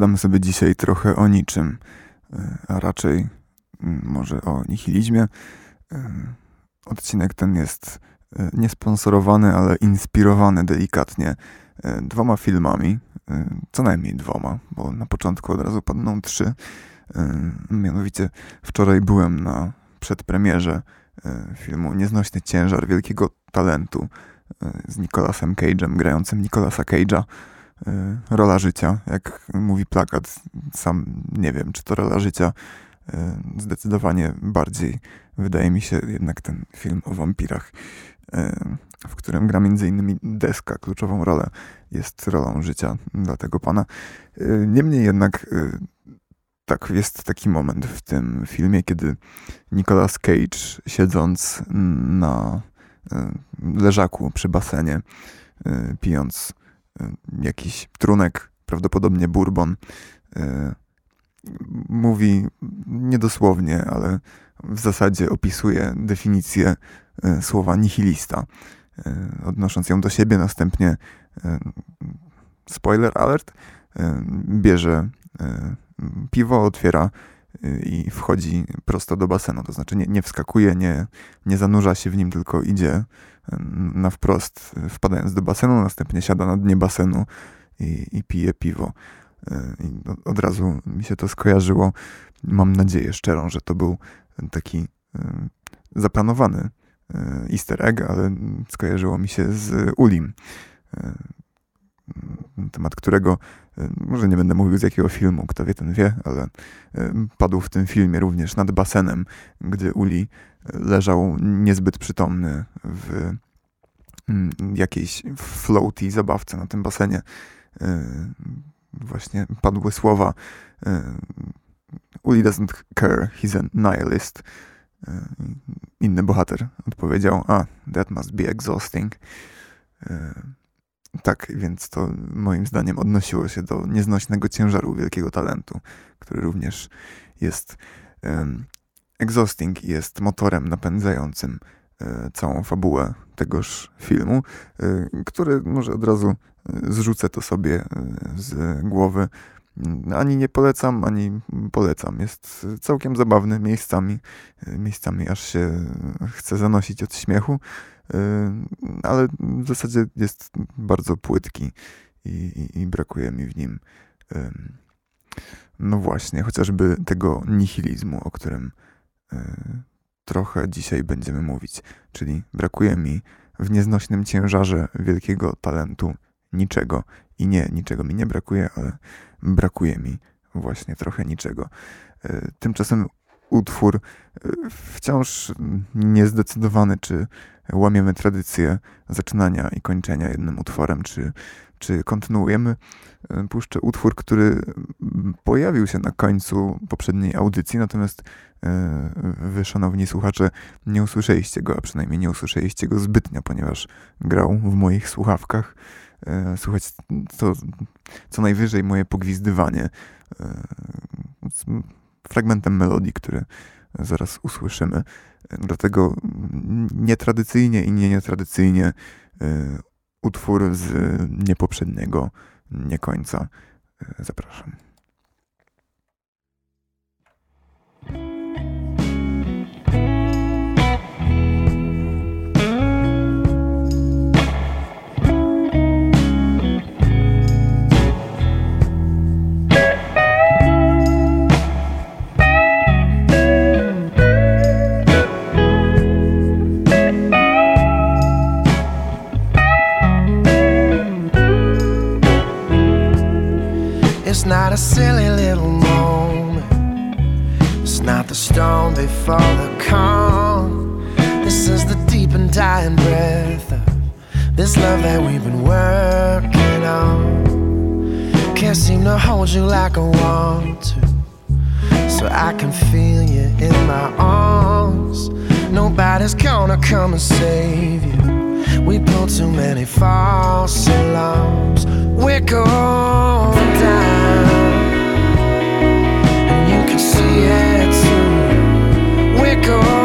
Pogadamy sobie dzisiaj trochę o niczym, e, a raczej mm, może o nihilizmie. E, odcinek ten jest niesponsorowany, ale inspirowany delikatnie dwoma filmami, co najmniej dwoma, bo na początku od razu padną trzy. Mianowicie wczoraj byłem na przedpremierze filmu Nieznośny ciężar wielkiego talentu z Nicolasem Cage'em, grającym Nicolasa Cage'a. Y, rola życia, jak mówi plakat. Sam nie wiem, czy to rola życia. Y, zdecydowanie bardziej wydaje mi się jednak ten film o wampirach, y, w którym gra między innymi deska, kluczową rolę, jest rolą życia dla tego pana. Niemniej jednak tak, jest taki moment w tym filmie, kiedy Nicolas Cage siedząc na leżaku przy basenie, pijąc jakiś trunek, prawdopodobnie bourbon. Y, mówi niedosłownie, ale w zasadzie opisuje definicję y, słowa nihilista, odnosząc ją do siebie, następnie spoiler alert, bierze piwo, otwiera i wchodzi prosto do basenu. To znaczy nie, nie wskakuje, nie, nie zanurza się w nim, tylko idzie na wprost, wpadając do basenu, następnie siada na dnie basenu i, i pije piwo. E, I od razu mi się to skojarzyło. Mam nadzieję szczerą, że to był taki e, zaplanowany e, easter egg, ale skojarzyło mi się z Ulim, na temat którego, może nie będę mówił z jakiego filmu, kto wie, ten wie, ale padł w tym filmie również nad basenem, gdy Uli leżał niezbyt przytomny w mm, jakiejś floaty zabawce na tym basenie. E, właśnie padły słowa e, Uli doesn't care, he's a nihilist. E, inny bohater odpowiedział, a, that must be exhausting. Tak, więc to moim zdaniem odnosiło się do nieznośnego ciężaru wielkiego talentu, który również jest Exhausting jest motorem napędzającym e, całą fabułę tegoż filmu, e, który może od razu e, zrzucę to sobie z głowy. Ani nie polecam, ani polecam. Jest całkiem zabawny miejscami. Miejscami aż się chce zanosić od śmiechu, ale w zasadzie jest bardzo płytki i, i, i brakuje mi w nim no właśnie, chociażby tego nihilizmu, o którym E, trochę dzisiaj będziemy mówić. Czyli brakuje mi w nieznośnym ciężarze wielkiego talentu niczego. I nie, niczego mi nie brakuje, ale brakuje mi właśnie trochę niczego. E, tymczasem utwór e, wciąż niezdecydowany, czy łamiemy tradycję zaczynania i kończenia jednym utworem, czy, czy kontynuujemy. Puszczę utwór, który pojawił się na końcu poprzedniej audycji, natomiast E, wy, szanowni słuchacze, nie usłyszeliście go, a przynajmniej nie usłyszeliście go zbytnio, ponieważ grał w moich słuchawkach. E, słuchać to co najwyżej moje pogwizdywanie e, fragmentem melodii, który zaraz usłyszymy. Dlatego nietradycyjnie i nie nietradycyjnie utwór z niepoprzedniego nie końca. Zapraszam. The storm before the calm. This is the deep and dying breath of this love that we've been working on. Can't seem to hold you like I want to. So I can feel you in my arms. Nobody's gonna come and save you. We built too many false alarms. We're going down, and you can see it go.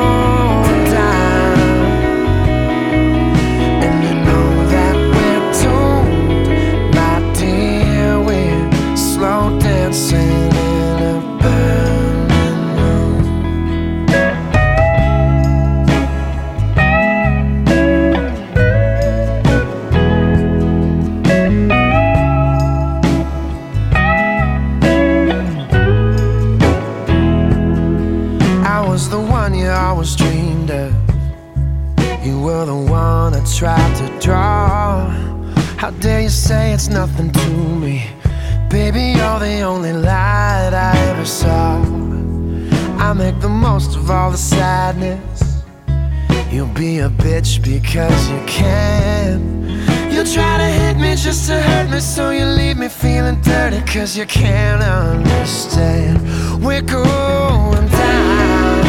Be a bitch because you can. You try to hit me just to hurt me, so you leave me feeling dirty because you can't understand. We're going down,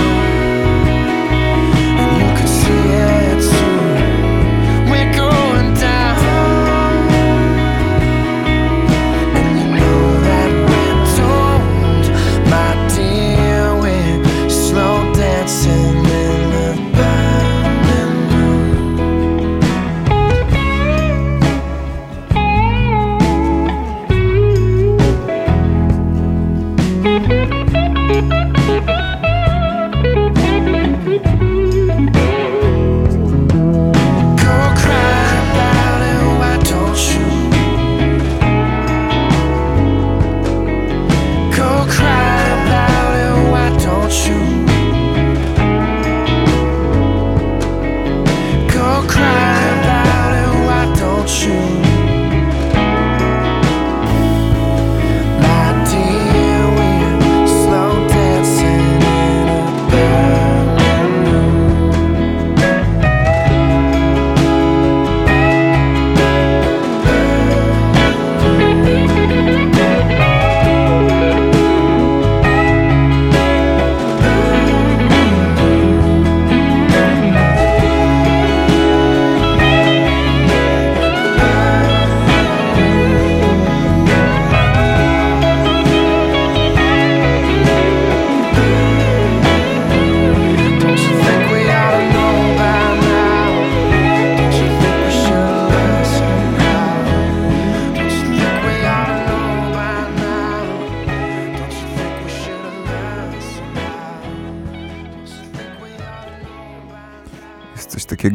and you can see it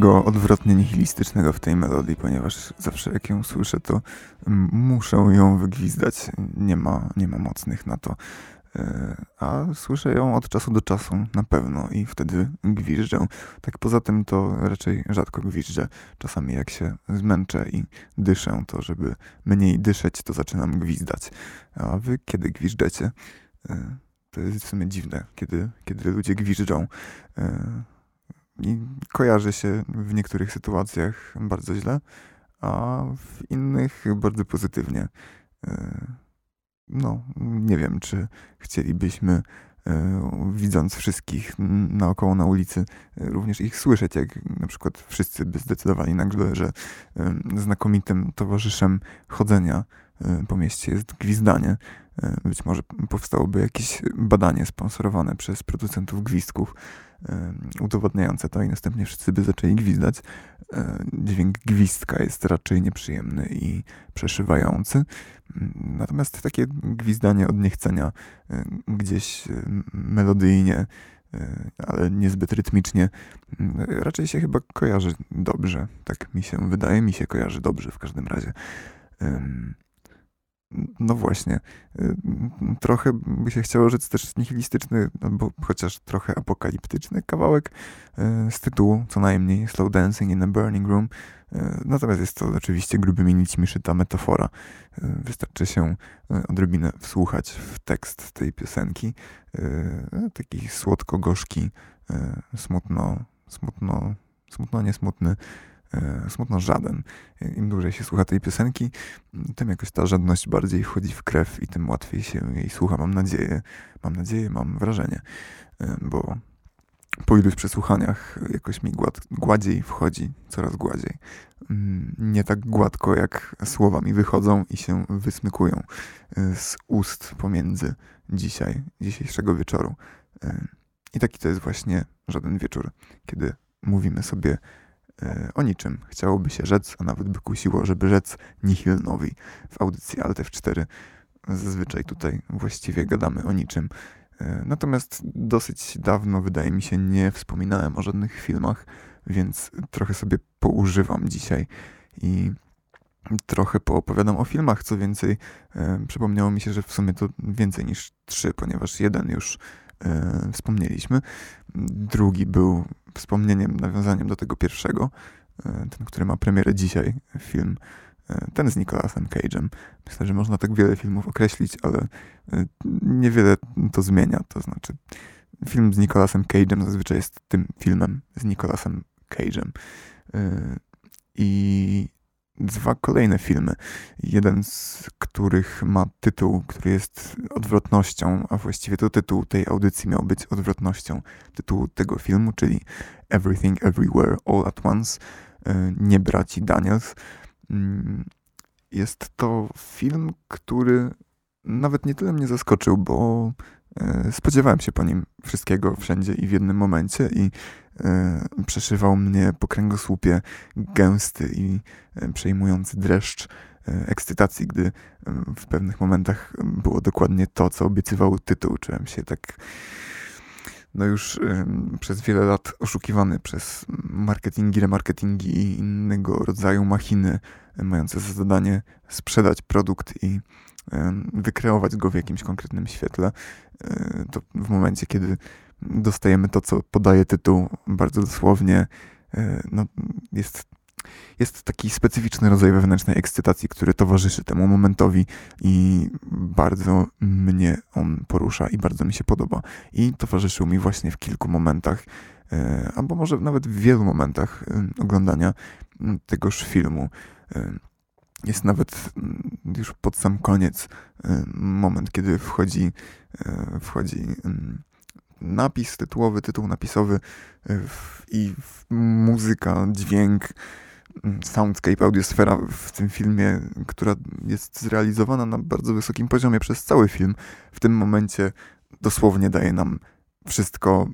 takiego odwrotnie nihilistycznego w tej melodii, ponieważ zawsze jak ją słyszę, to mm, muszę ją wygwizdać. Nie ma, nie ma mocnych na to. E, A słyszę ją od czasu do czasu na pewno i wtedy gwiżdżę. Tak poza tym to raczej rzadko gwiżdżę. Czasami jak się zmęczę i dyszę, to żeby mniej dyszeć, to zaczynam gwizdać. A wy kiedy gwiżdżecie? E, To jest w sumie dziwne, kiedy, kiedy ludzie gwiżdżą. I kojarzy się w niektórych sytuacjach bardzo źle, a w innych bardzo pozytywnie. E, No, nie wiem, czy chcielibyśmy, e, widząc wszystkich naokoło na ulicy, e, również ich słyszeć, jak na przykład wszyscy by zdecydowali nagle, że znakomitym towarzyszem chodzenia po mieście jest gwizdanie. E, Być może powstałoby jakieś badanie sponsorowane przez producentów gwizdków, e, udowodniające to i następnie wszyscy by zaczęli gwizdać. E, Dźwięk gwizdka jest raczej nieprzyjemny i przeszywający. Mm, Natomiast takie gwizdanie od niechcenia e, gdzieś e, melodyjnie, e, ale niezbyt rytmicznie, m, raczej się chyba kojarzy dobrze. Tak mi się wydaje, mi się kojarzy dobrze w każdym razie. No właśnie, y, trochę by się chciało rzec też nihilistyczny, albo chociaż trochę apokaliptyczny kawałek y, z tytułu, co najmniej Slow Dancing in a Burning Room. Y, natomiast jest to oczywiście grubymi nićmi szyta metafora. Wystarczy się odrobinę wsłuchać w tekst tej piosenki. Taki słodko-gorzki, smutno, smutno, smutno niesmutny smutno żaden. Im dłużej się słucha tej piosenki, tym jakoś ta żadność bardziej wchodzi w krew i tym łatwiej się jej słucha. Mam nadzieję, mam nadzieję, mam wrażenie, e, bo po iluś przesłuchaniach jakoś mi gład, gładziej wchodzi, coraz gładziej. Mm, nie tak gładko, jak słowa mi wychodzą i się wysmykują e, z ust pomiędzy dzisiaj, dzisiejszego wieczoru. I taki to jest właśnie żaden wieczór, kiedy mówimy sobie E, o niczym. Chciałoby się rzec, a nawet by kusiło, żeby rzec nihilnowi. W audycji Alt F4 zazwyczaj tutaj właściwie gadamy o niczym. E, natomiast dosyć dawno, wydaje mi się, nie wspominałem o żadnych filmach, więc trochę sobie poużywam dzisiaj i trochę poopowiadam o filmach. Co więcej, e, przypomniało mi się, że w sumie to więcej niż trzy, ponieważ jeden już e, wspomnieliśmy. Drugi był wspomnieniem, nawiązaniem do tego pierwszego, e, ten, który ma premierę dzisiaj, film, e, ten z Nicolasem Cage'em. Myślę, że można tak wiele filmów określić, ale e, niewiele to zmienia. To znaczy, film z Nicolasem Cage'em zazwyczaj jest tym filmem z Nicolasem Cage'em. I dwa kolejne filmy. Jeden z których ma tytuł, który jest odwrotnością, a właściwie to tytuł tej audycji miał być odwrotnością tytułu tego filmu, czyli Everything Everywhere All at Once, e, nie braci Daniels. Mm, jest to film, który nawet nie tyle mnie zaskoczył, bo spodziewałem się po nim wszystkiego wszędzie i w jednym momencie i E, przeszywał mnie po kręgosłupie gęsty i e, przejmujący dreszcz e, ekscytacji, gdy w pewnych momentach było dokładnie to, co obiecywał tytuł. Czułem się tak no już przez wiele lat oszukiwany przez marketingi, remarketingi i innego rodzaju machiny mające za zadanie sprzedać produkt i wykreować go w jakimś konkretnym świetle. To w momencie, kiedy dostajemy to, co podaje tytuł bardzo dosłownie. E, no, jest, jest taki specyficzny rodzaj wewnętrznej ekscytacji, który towarzyszy temu momentowi i bardzo mnie on porusza i bardzo mi się podoba. I towarzyszył mi właśnie w kilku momentach, e, albo może nawet w wielu momentach e, oglądania tegoż filmu. Jest nawet już pod sam koniec moment, kiedy wchodzi, wchodzi napis tytułowy, tytuł napisowy y, i muzyka, dźwięk, mm, soundscape, audiosfera w tym filmie, która jest zrealizowana na bardzo wysokim poziomie przez cały film, w tym momencie dosłownie daje nam wszystko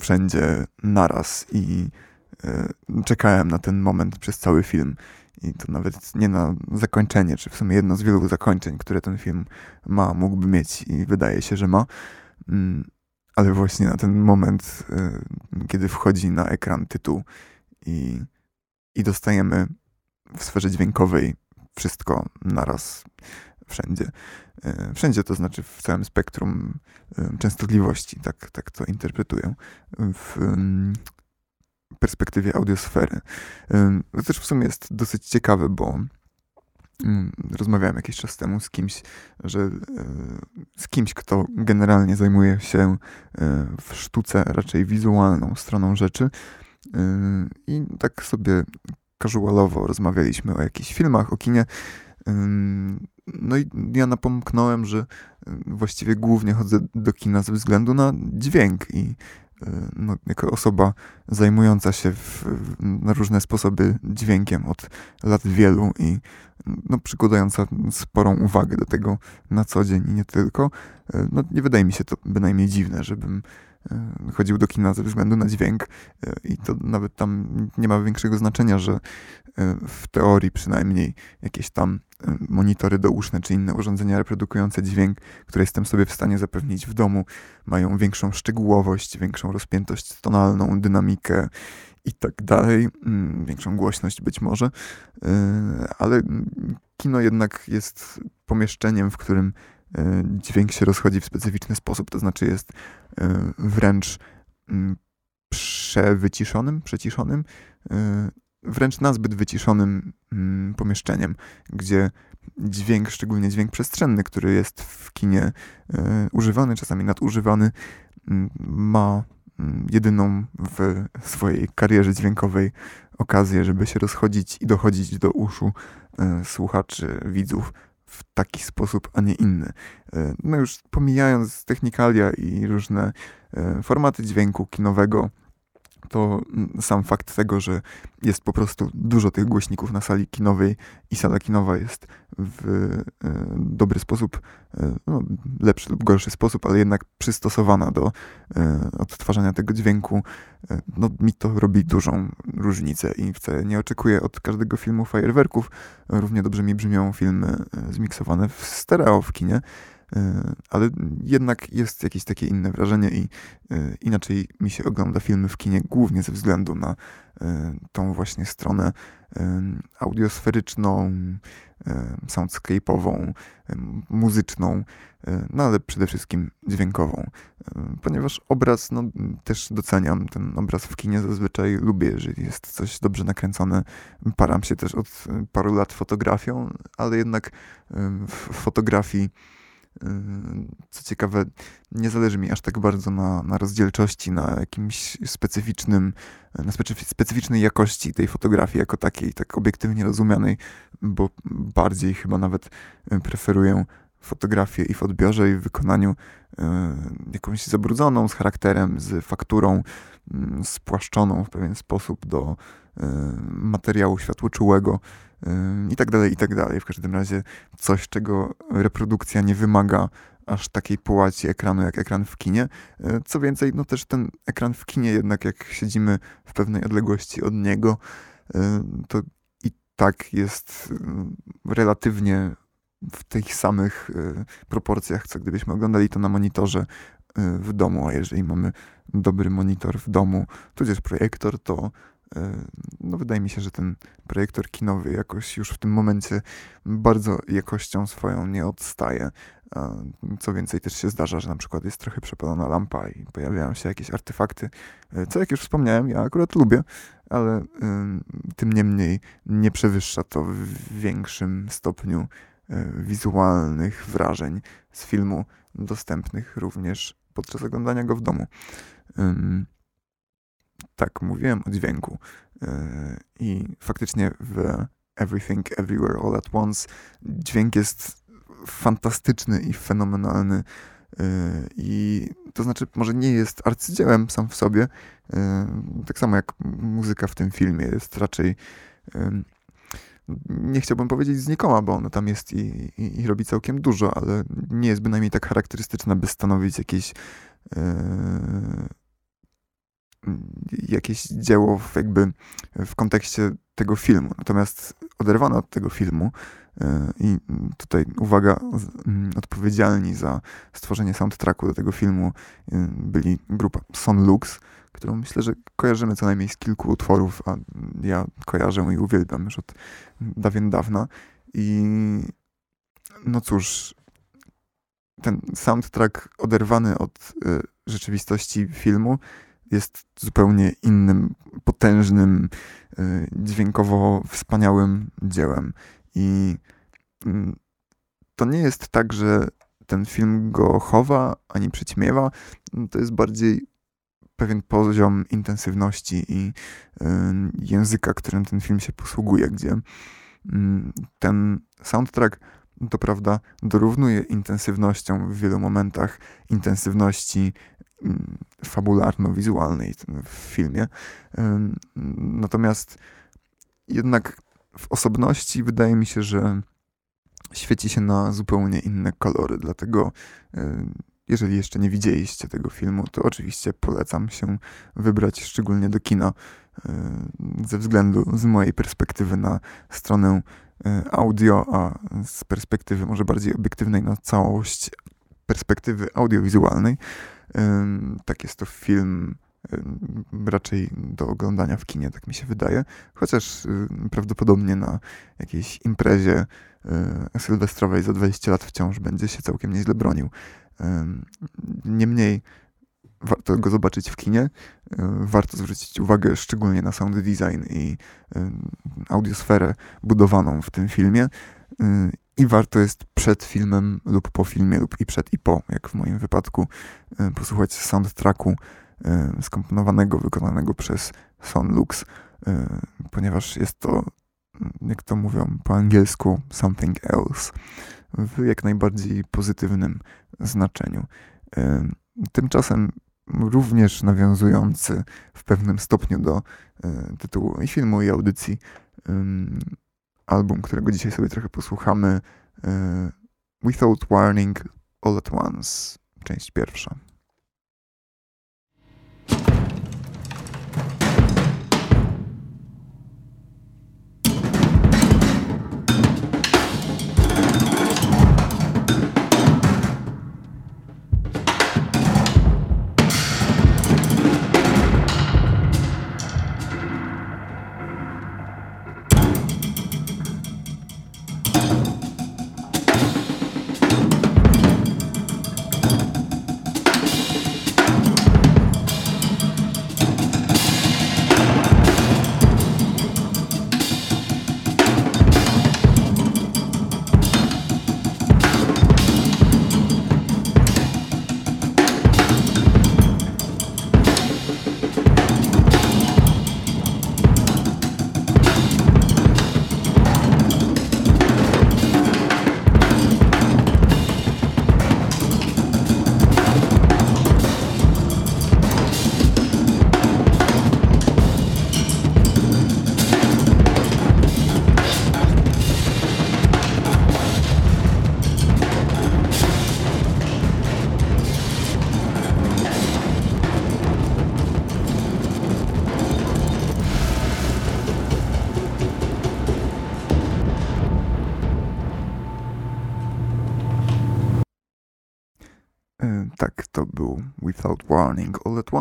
wszędzie naraz i y, czekałem na ten moment przez cały film. I to nawet nie na zakończenie, czy w sumie jedno z wielu zakończeń, które ten film ma, mógłby mieć i wydaje się, że ma. Mm, ale właśnie na ten moment, y, kiedy wchodzi na ekran tytuł i, i dostajemy w sferze dźwiękowej wszystko naraz, wszędzie. Y, wszędzie to znaczy w całym spektrum y, częstotliwości, tak, tak to interpretuję, w perspektywie audiosfery. To też w sumie jest dosyć ciekawe, bo rozmawiałem jakiś czas temu z kimś, że e, z kimś, kto generalnie zajmuje się e, w sztuce raczej wizualną stroną rzeczy i tak sobie casualowo rozmawialiśmy o jakichś filmach, o kinie. No i ja napomknąłem, że właściwie głównie chodzę do kina ze względu na dźwięk i no, jako osoba zajmująca się w, na różne sposoby dźwiękiem od lat wielu i no, przykładająca sporą uwagę do tego na co dzień i nie tylko, e, no, nie wydaje mi się to bynajmniej dziwne, żebym chodził do kina ze względu na dźwięk e, i to nawet tam nie ma większego znaczenia, że w teorii przynajmniej jakieś tam monitory douszne czy inne urządzenia reprodukujące dźwięk, które jestem sobie w stanie zapewnić w domu, mają większą szczegółowość, większą rozpiętość tonalną, dynamikę i tak dalej, mm, większą głośność być może, ale kino jednak jest pomieszczeniem, w którym dźwięk się rozchodzi w specyficzny sposób, to znaczy jest wręcz mm, przewyciszonym, przeciszonym, wręcz nazbyt wyciszonym mm, pomieszczeniem, gdzie dźwięk, szczególnie dźwięk przestrzenny, który jest w kinie używany, czasami nadużywany, mm, ma jedyną w swojej karierze dźwiękowej okazję, żeby się rozchodzić i dochodzić do uszu e, słuchaczy, widzów w taki sposób, a nie inny. E, no już pomijając technikalia i różne e, formaty dźwięku kinowego, to sam fakt tego, że jest po prostu dużo tych głośników na sali kinowej i sala kinowa jest w e, dobry sposób, e, no, lepszy lub gorszy sposób, ale jednak przystosowana do e, odtwarzania tego dźwięku, no mi to robi dużą różnicę i wcale nie oczekuję od każdego filmu fajerwerków. Równie dobrze mi brzmią filmy zmiksowane w stereo w kinie, ale jednak jest jakieś takie inne wrażenie i e, inaczej mi się ogląda filmy w kinie, głównie ze względu na e, tą właśnie stronę audiosferyczną, soundscape'ową, muzyczną, no ale przede wszystkim dźwiękową, ponieważ obraz, no też doceniam ten obraz w kinie, zazwyczaj lubię, jeżeli jest coś dobrze nakręcone. Param się też od paru lat fotografią, ale jednak w fotografii co ciekawe, nie zależy mi aż tak bardzo na, na rozdzielczości, na jakimś specyficznym, na specyficznej jakości tej fotografii jako takiej, tak obiektywnie rozumianej, bo bardziej chyba nawet preferuję fotografię i w odbiorze, i w wykonaniu jakąś zabrudzoną, z charakterem, z fakturą, spłaszczoną w pewien sposób do materiału światłoczułego, i tak dalej, i tak dalej. W każdym razie coś, czego reprodukcja nie wymaga aż takiej połaci ekranu jak ekran w kinie. E, co więcej, no też ten ekran w kinie jednak jak siedzimy w pewnej odległości od niego, e, to i tak jest e, relatywnie w tych samych proporcjach, co gdybyśmy oglądali to na monitorze w domu, a jeżeli mamy dobry monitor w domu, tudzież projektor, to no wydaje mi się, że ten projektor kinowy jakoś już w tym momencie bardzo jakością swoją nie odstaje. Co więcej, też się zdarza, że na przykład jest trochę przepalona lampa i pojawiają się jakieś artefakty, e, co jak już wspomniałem, ja akurat lubię, ale tym niemniej nie przewyższa to w większym stopniu wizualnych wrażeń z filmu dostępnych również podczas oglądania go w domu tak, mówiłem o dźwięku. E, I faktycznie w Everything Everywhere All at Once dźwięk jest fantastyczny i fenomenalny. E, I to znaczy, może nie jest arcydziełem sam w sobie, e, tak samo jak muzyka w tym filmie jest raczej nie chciałbym powiedzieć znikoma, bo ona tam jest i, i, i, robi całkiem dużo, ale nie jest bynajmniej tak charakterystyczna, by stanowić jakieś jakieś dzieło w, jakby w kontekście tego filmu. Natomiast oderwane od tego filmu e, i tutaj uwaga, odpowiedzialni za stworzenie soundtracku do tego filmu e, byli grupa Son Lux, którą myślę, że kojarzymy co najmniej z kilku utworów, a ja kojarzę i uwielbiam już od dawien dawna. I no cóż, ten soundtrack oderwany od y, rzeczywistości filmu jest zupełnie innym, potężnym, y, dźwiękowo wspaniałym dziełem. I mm, to nie jest tak, że ten film go chowa ani przyćmiewa. To jest bardziej pewien poziom intensywności i y, języka, którym ten film się posługuje, gdzie mm, ten soundtrack to prawda, dorównuje intensywnością w wielu momentach intensywności Mm, fabularno-wizualnej w filmie. Natomiast jednak w osobności wydaje mi się, że świeci się na zupełnie inne kolory, dlatego jeżeli jeszcze nie widzieliście tego filmu, to oczywiście polecam się wybrać szczególnie do kina ze względu z mojej perspektywy na stronę audio, a z perspektywy może bardziej obiektywnej na całość perspektywy audiowizualnej tak jest to film raczej do oglądania w kinie, tak mi się wydaje. Chociaż prawdopodobnie na jakiejś imprezie sylwestrowej za 20 lat wciąż będzie się całkiem nieźle bronił. Niemniej warto go zobaczyć w kinie. Warto zwrócić uwagę szczególnie na sound design i audiosferę budowaną w tym filmie. I warto jest przed filmem lub po filmie, lub i przed i po, jak w moim wypadku, posłuchać soundtracku skomponowanego, wykonanego przez Sonlux, ponieważ jest to, jak to mówią po angielsku, something else, w jak najbardziej pozytywnym znaczeniu. Tymczasem również nawiązujący w pewnym stopniu do tytułu i filmu, i audycji, album, którego dzisiaj sobie trochę posłuchamy, Without Warning All at Once, część pierwsza.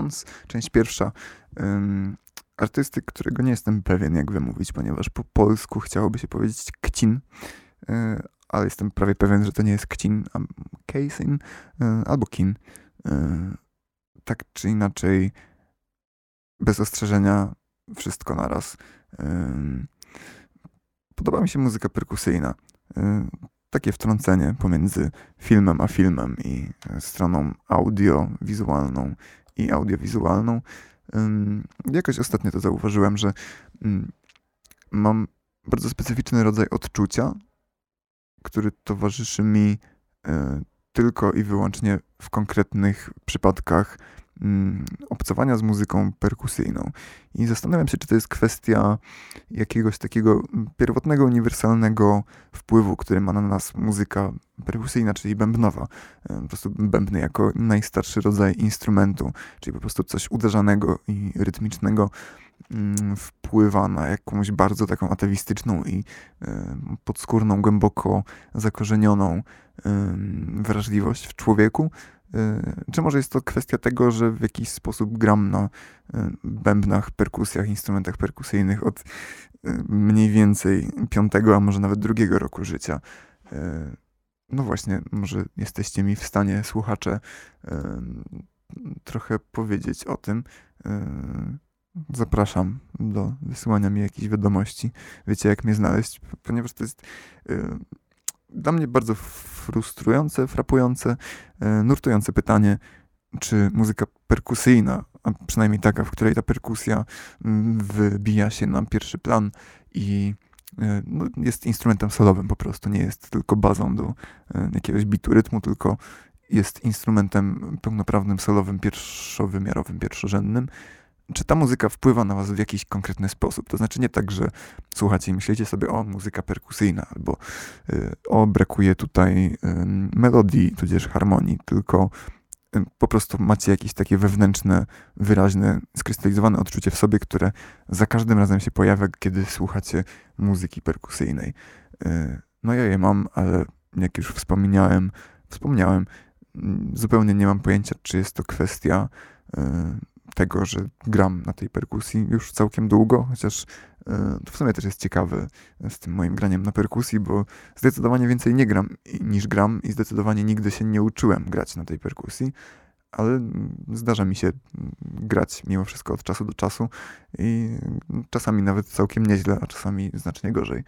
Once, część pierwsza. Um, artysty, którego nie jestem pewien, jak wymówić, ponieważ po polsku chciałoby się powiedzieć Kcin, e, ale jestem prawie pewien, że to nie jest Kcin, a Kejsin e, albo Kin. E, tak czy inaczej, bez ostrzeżenia, wszystko naraz. Podoba mi się muzyka perkusyjna takie wtrącenie pomiędzy filmem a filmem i stroną audiowizualną i audiowizualną. Jakoś ostatnio to zauważyłem, że mm, mam bardzo specyficzny rodzaj odczucia, który towarzyszy mi e, tylko i wyłącznie w konkretnych przypadkach Mm, obcowania z muzyką perkusyjną. I zastanawiam się, czy to jest kwestia jakiegoś takiego pierwotnego, uniwersalnego wpływu, który ma na nas muzyka perkusyjna, czyli bębnowa. Po prostu bębny jako najstarszy rodzaj instrumentu, czyli po prostu coś uderzanego i rytmicznego mm, wpływa na jakąś bardzo taką atawistyczną i podskórną, głęboko zakorzenioną wrażliwość w człowieku, czy może jest to kwestia tego, że w jakiś sposób gram na y, bębnach, perkusjach, instrumentach perkusyjnych od y, mniej więcej piątego, a może nawet drugiego roku życia? No właśnie, może jesteście mi w stanie, słuchacze, trochę powiedzieć o tym. Zapraszam do wysyłania mi jakichś wiadomości. Wiecie, jak mnie znaleźć, ponieważ to jest dla mnie bardzo frustrujące, frapujące, e, nurtujące pytanie, czy muzyka perkusyjna, a przynajmniej taka, w której ta perkusja mm, wybija się na pierwszy plan i e, no, jest instrumentem solowym po prostu, nie jest tylko bazą do e, jakiegoś bitu rytmu, tylko jest instrumentem pełnoprawnym, solowym, pierwszowymiarowym, pierwszorzędnym, czy ta muzyka wpływa na was w jakiś konkretny sposób. To znaczy nie tak, że słuchacie i myślicie sobie, o, muzyka perkusyjna, albo y, o, brakuje tutaj melodii, tudzież harmonii, tylko po prostu macie jakieś takie wewnętrzne, wyraźne, skrystalizowane odczucie w sobie, które za każdym razem się pojawia, kiedy słuchacie muzyki perkusyjnej. Y, no ja je mam, ale jak już wspomniałem, wspomniałem, zupełnie nie mam pojęcia, czy jest to kwestia y, tego, że gram na tej perkusji już całkiem długo, chociaż to w sumie też jest ciekawe z tym moim graniem na perkusji, bo zdecydowanie więcej nie gram niż gram i zdecydowanie nigdy się nie uczyłem grać na tej perkusji ale zdarza mi się grać mimo wszystko od czasu do czasu i czasami nawet całkiem nieźle, a czasami znacznie gorzej.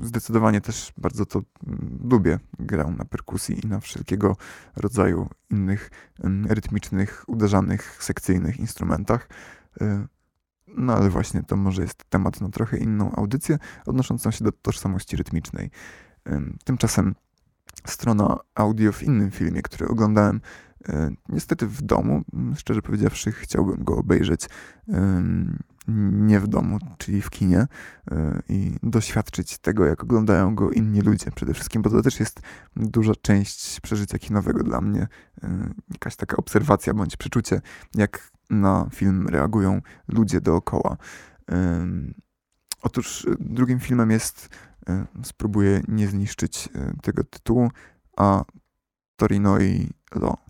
Zdecydowanie też bardzo to lubię. Grę na perkusji i na wszelkiego rodzaju innych rytmicznych, uderzanych, sekcyjnych instrumentach. E, no ale właśnie to może jest temat na trochę inną audycję odnoszącą się do tożsamości rytmicznej. Tymczasem strona audio w innym filmie, który oglądałem E, niestety w domu, szczerze powiedziawszy, chciałbym go obejrzeć nie w domu, czyli w kinie e, i doświadczyć tego, jak oglądają go inni ludzie przede wszystkim, bo to też jest duża część przeżycia kinowego dla mnie. E, jakaś taka obserwacja bądź przeczucie, jak na film reagują ludzie dookoła. Otóż drugim filmem jest, spróbuję nie zniszczyć tego tytułu, a Torino i Lo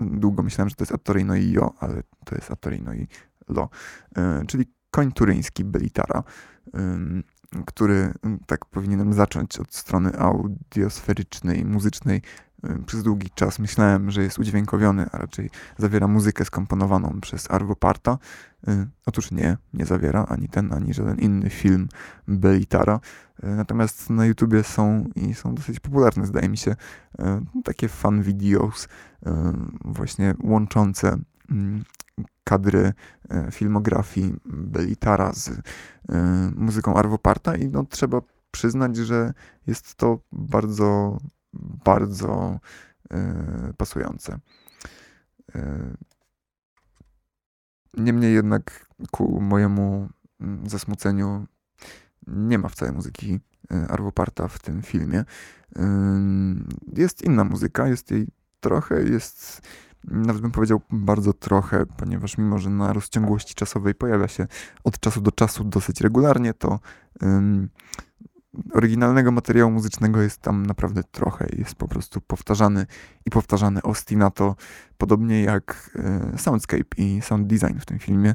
długo myślałem, że to jest Attorino i Jo, ale to jest Attorino i Lo, e, czyli koń turyński Belitara, który tak powinienem zacząć od strony audiosferycznej, muzycznej. Przez długi czas myślałem, że jest udźwiękowiony, a raczej zawiera muzykę skomponowaną przez Arvo Parta. E, otóż nie, nie zawiera ani ten, ani żaden inny film Belitara. E, natomiast na YouTubie są i są dosyć popularne, zdaje mi się, takie fan videos właśnie łączące mm, kadry e, filmografii Belitara z e, muzyką Arvo Parta i no, trzeba przyznać, że jest to bardzo, bardzo e, pasujące. Niemniej jednak ku mojemu zasmuceniu nie ma wcale muzyki Arvo Parta w tym filmie. Jest inna muzyka, jest jej trochę jest, nawet bym powiedział bardzo trochę, ponieważ mimo, że na rozciągłości czasowej pojawia się od czasu do czasu dosyć regularnie, to um, oryginalnego materiału muzycznego jest tam naprawdę trochę. Jest po prostu powtarzany i powtarzany ostinato, podobnie jak e, soundscape i sound design w tym filmie,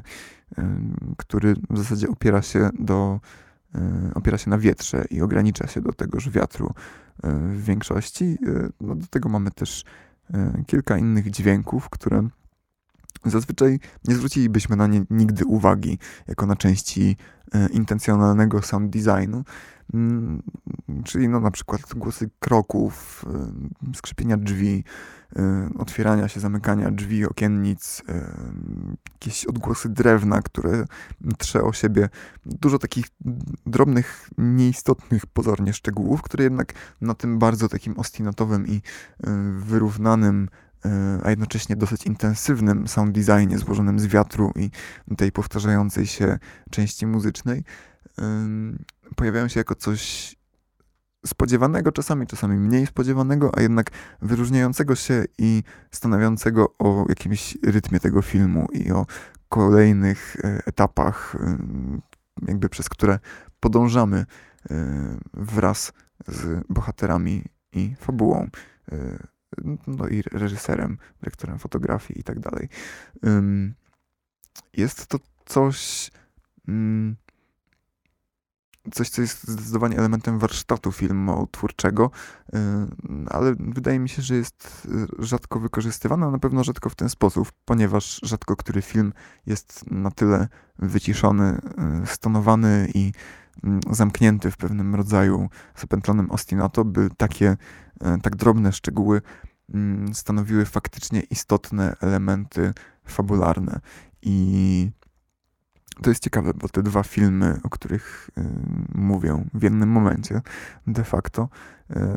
e, który w zasadzie opiera się do e, opiera się na wietrze i ogranicza się do tegoż wiatru w większości. No, do tego mamy też kilka innych dźwięków, które zazwyczaj nie zwrócilibyśmy na nie nigdy uwagi, jako na części e, intencjonalnego sound designu. Mm, czyli no na przykład głosy kroków, e, skrzypienia drzwi, otwierania się, zamykania drzwi, okiennic, jakieś odgłosy drewna, które trze o siebie. Dużo takich drobnych, nieistotnych pozornie szczegółów, które jednak na tym bardzo takim ostinatowym i wyrównanym a jednocześnie dosyć intensywnym sound designie złożonym z wiatru i tej powtarzającej się części muzycznej pojawiają się jako coś spodziewanego czasami, czasami mniej spodziewanego, a jednak wyróżniającego się i stanowiącego o jakimś rytmie tego filmu i o kolejnych e, etapach, jakby przez które podążamy e, wraz z bohaterami i fabułą, e, no i reżyserem, dyrektorem fotografii i tak dalej. Jest to coś mm, coś, co jest zdecydowanie elementem warsztatu filmotwórczego, ale wydaje mi się, że jest rzadko wykorzystywane, a na pewno rzadko w ten sposób, ponieważ rzadko który film jest na tyle wyciszony, y, stonowany i zamknięty w pewnym rodzaju zapętlonym ostinato, by takie tak drobne szczegóły mm, stanowiły faktycznie istotne elementy fabularne. I to jest ciekawe, bo te dwa filmy, o których y, mówię w jednym momencie, de facto,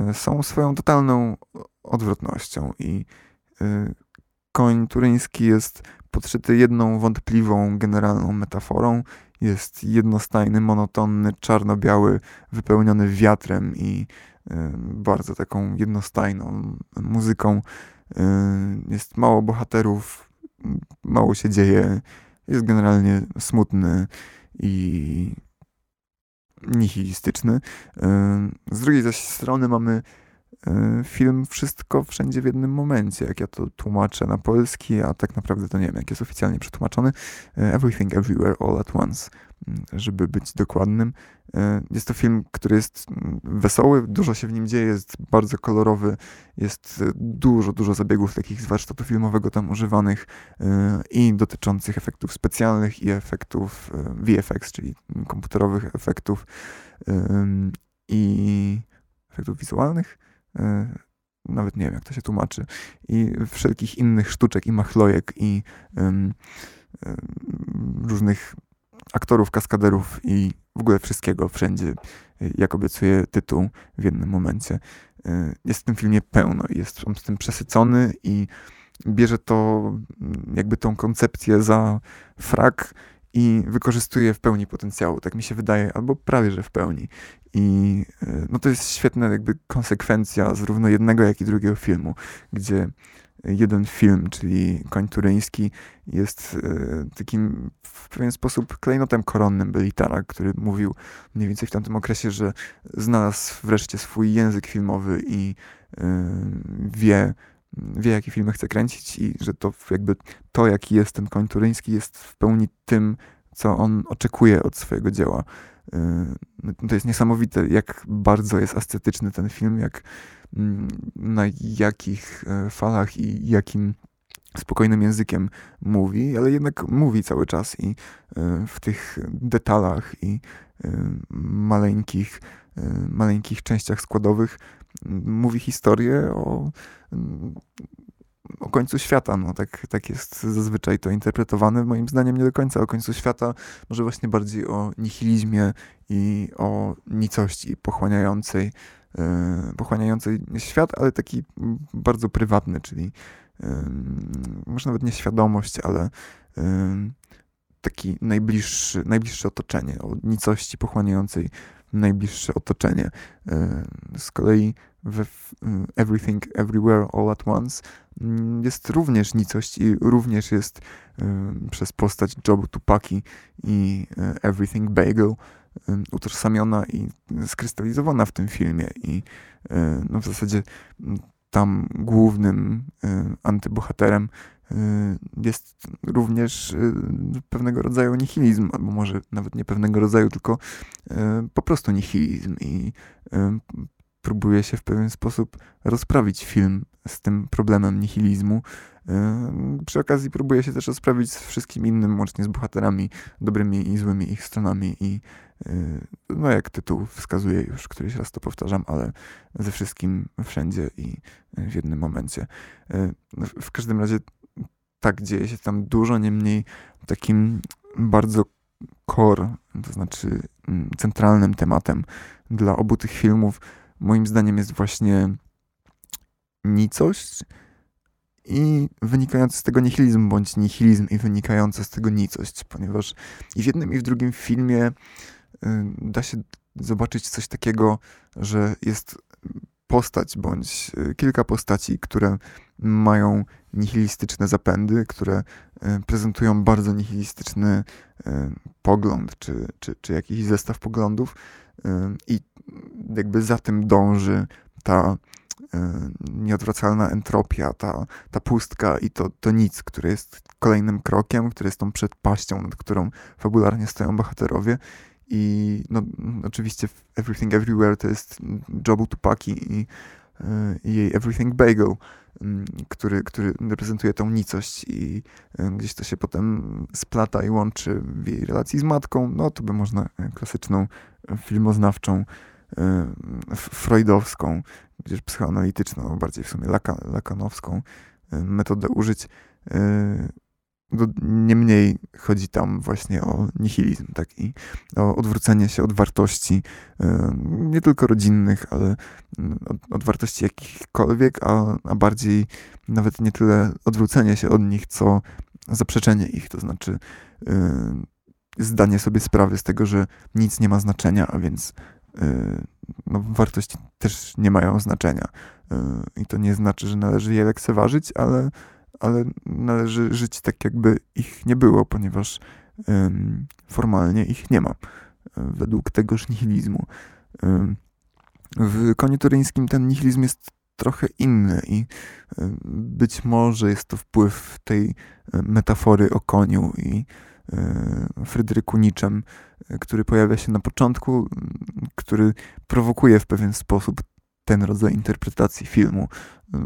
y, są swoją totalną odwrotnością i koń turyński jest podszyty jedną wątpliwą, generalną metaforą. Jest jednostajny, monotonny, czarno-biały, wypełniony wiatrem i y, bardzo taką jednostajną muzyką. Y, jest mało bohaterów, mało się dzieje jest generalnie smutny i nihilistyczny. Z drugiej zaś strony mamy film Wszystko Wszędzie w jednym momencie, jak ja to tłumaczę na polski, a tak naprawdę to nie wiem, jak jest oficjalnie przetłumaczony. E, Everything Everywhere All at Once, mm, żeby być dokładnym. Jest to film, który jest wesoły, dużo się w nim dzieje, jest bardzo kolorowy, jest dużo, dużo zabiegów takich z warsztatu filmowego tam używanych i dotyczących efektów specjalnych i efektów VFX, czyli komputerowych efektów i efektów wizualnych. E, nawet nie wiem, jak to się tłumaczy. I wszelkich innych sztuczek i machlojek i różnych aktorów, kaskaderów i w ogóle wszystkiego wszędzie, jak obiecuje tytuł w jednym momencie. E, jest w tym filmie pełno i jest on z tym przesycony i bierze to jakby tą koncepcję za frak i wykorzystuje w pełni potencjału, tak mi się wydaje, albo prawie że w pełni. I e, no to jest świetna jakby konsekwencja zarówno jednego, jak i drugiego filmu, gdzie jeden film, czyli Koń Turyński, jest e, takim w pewien sposób klejnotem koronnym Belitara, który mówił mniej więcej w tamtym okresie, że znalazł wreszcie swój język filmowy i e, wie, wie, jakie filmy chce kręcić i że to jakby to, jaki jest ten koń turyński, jest w pełni tym, co on oczekuje od swojego dzieła. Y, to jest niesamowite, jak bardzo jest estetyczny ten film, jak mm, na jakich e, falach i jakim spokojnym językiem mówi, ale jednak mówi cały czas i e, w tych detalach i e, maleńkich, maleńkich częściach składowych mówi historię o o końcu świata. No, tak, tak jest zazwyczaj to interpretowane. Moim zdaniem nie do końca o końcu świata, może właśnie bardziej o nihilizmie i o nicości pochłaniającej, yy, pochłaniającej świat, ale taki bardzo prywatny, czyli może nawet nie świadomość, ale taki najbliższy, najbliższe otoczenie, o nicości pochłaniającej najbliższe otoczenie. Z kolei we Everything Everywhere All at Once. Mm, jest również nicość i również jest przez postać Jobu Tupaki i e, Everything Bagel utożsamiona i skrystalizowana w tym filmie. I e, no w zasadzie tam głównym e, antybohaterem jest również pewnego rodzaju nihilizm, albo może nawet nie pewnego rodzaju, tylko po prostu nihilizm. I próbuje się w pewien sposób rozprawić film z tym problemem nihilizmu. Przy okazji próbuje się też rozprawić z wszystkim innym, łącznie z bohaterami, dobrymi i złymi ich stronami i yy, no jak tytuł wskazuje już, któryś raz to powtarzam, ale ze wszystkim wszędzie i w jednym momencie. Yy, w każdym razie tak dzieje się tam dużo, niemniej takim bardzo core, to znaczy mm, centralnym tematem dla obu tych filmów moim zdaniem jest właśnie nicość i wynikający z tego nihilizm, bądź nihilizm i wynikająca z tego nicość, ponieważ i w jednym i w drugim filmie y, da się zobaczyć coś takiego, że jest postać bądź y, kilka postaci, które mają nihilistyczne zapędy, które y, prezentują bardzo nihilistyczny pogląd, czy, czy, czy jakiś zestaw poglądów i jakby za tym dąży ta nieodwracalna entropia, ta, ta pustka i to, to nic, które jest kolejnym krokiem, które jest tą przedpaścią, nad którą fabularnie stoją bohaterowie. I no, oczywiście Everything Everywhere to jest Jobu Tupaki i, i jej Everything Bagel, który, który reprezentuje tą nicość i gdzieś to się potem splata i łączy w jej relacji z matką, no to by można klasyczną filmoznawczą freudowską, gdzieś psychoanalityczną, bardziej w sumie laka, lakanowską metodę użyć. Niemniej chodzi tam właśnie o nihilizm, tak i o odwrócenie się od wartości nie tylko rodzinnych, ale od, od wartości jakichkolwiek, a, a bardziej nawet nie tyle odwrócenie się od nich, co zaprzeczenie ich, to znaczy zdanie sobie sprawy z tego, że nic nie ma znaczenia, a więc no, wartości też nie mają znaczenia. I to nie znaczy, że należy je lekceważyć, ale, ale należy żyć tak, jakby ich nie było, ponieważ formalnie ich nie ma. Według tegoż nihilizmu. W koniu turyńskim ten nihilizm jest trochę inny i e, być może jest to wpływ tej e, metafory o koniu i e, Fryderyku Niczem, który pojawia się na początku, który prowokuje w pewien sposób ten rodzaj interpretacji filmu,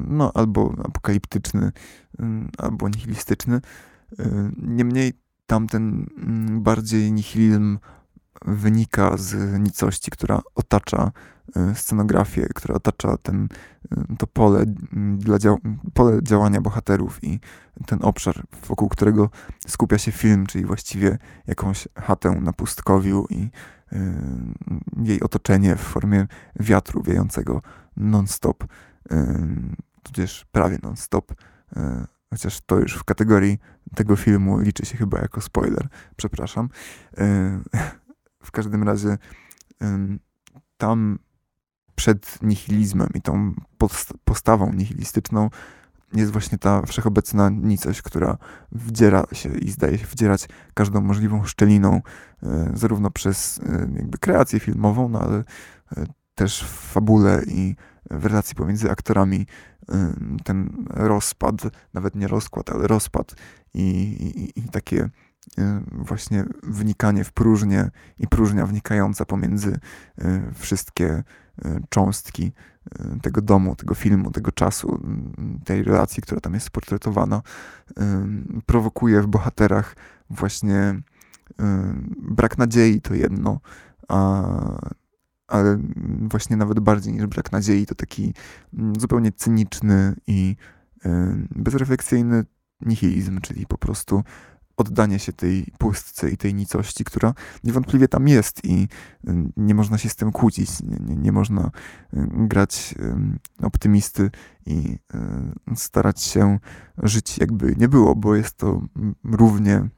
no albo apokaliptyczny, albo nihilistyczny. Niemniej tamten bardziej nihilizm wynika z nicości, która otacza scenografię, która otacza ten, to pole, dla dział pole działania bohaterów i ten obszar, wokół którego skupia się film, czyli właściwie jakąś chatę na pustkowiu i y, jej otoczenie w formie wiatru wiejącego non-stop, y, tudzież prawie non-stop, y, chociaż to już w kategorii tego filmu liczy się chyba jako spoiler, przepraszam. W każdym razie tam przed nihilizmem i tą postawą nihilistyczną jest właśnie ta wszechobecna nicość, która wdziera się i zdaje się wdzierać każdą możliwą szczeliną, e, zarówno przez e, jakby kreację filmową, no ale e, też w fabule i w relacji pomiędzy aktorami ten rozpad, nawet nie rozkład, ale rozpad i, i, i takie właśnie wnikanie w próżnię i próżnia wnikająca pomiędzy y, wszystkie y, cząstki tego domu, tego filmu, tego czasu, tej relacji, która tam jest sportretowana, prowokuje w bohaterach właśnie brak nadziei to jedno, a, ale właśnie nawet bardziej niż brak nadziei to taki zupełnie cyniczny i bezrefleksyjny nihilizm, czyli po prostu oddanie się tej pustce i tej nicości, która niewątpliwie tam jest i y, nie można się z tym kłócić, nie, nie, można y, grać optymisty i y, starać się żyć jakby nie było, bo jest to równie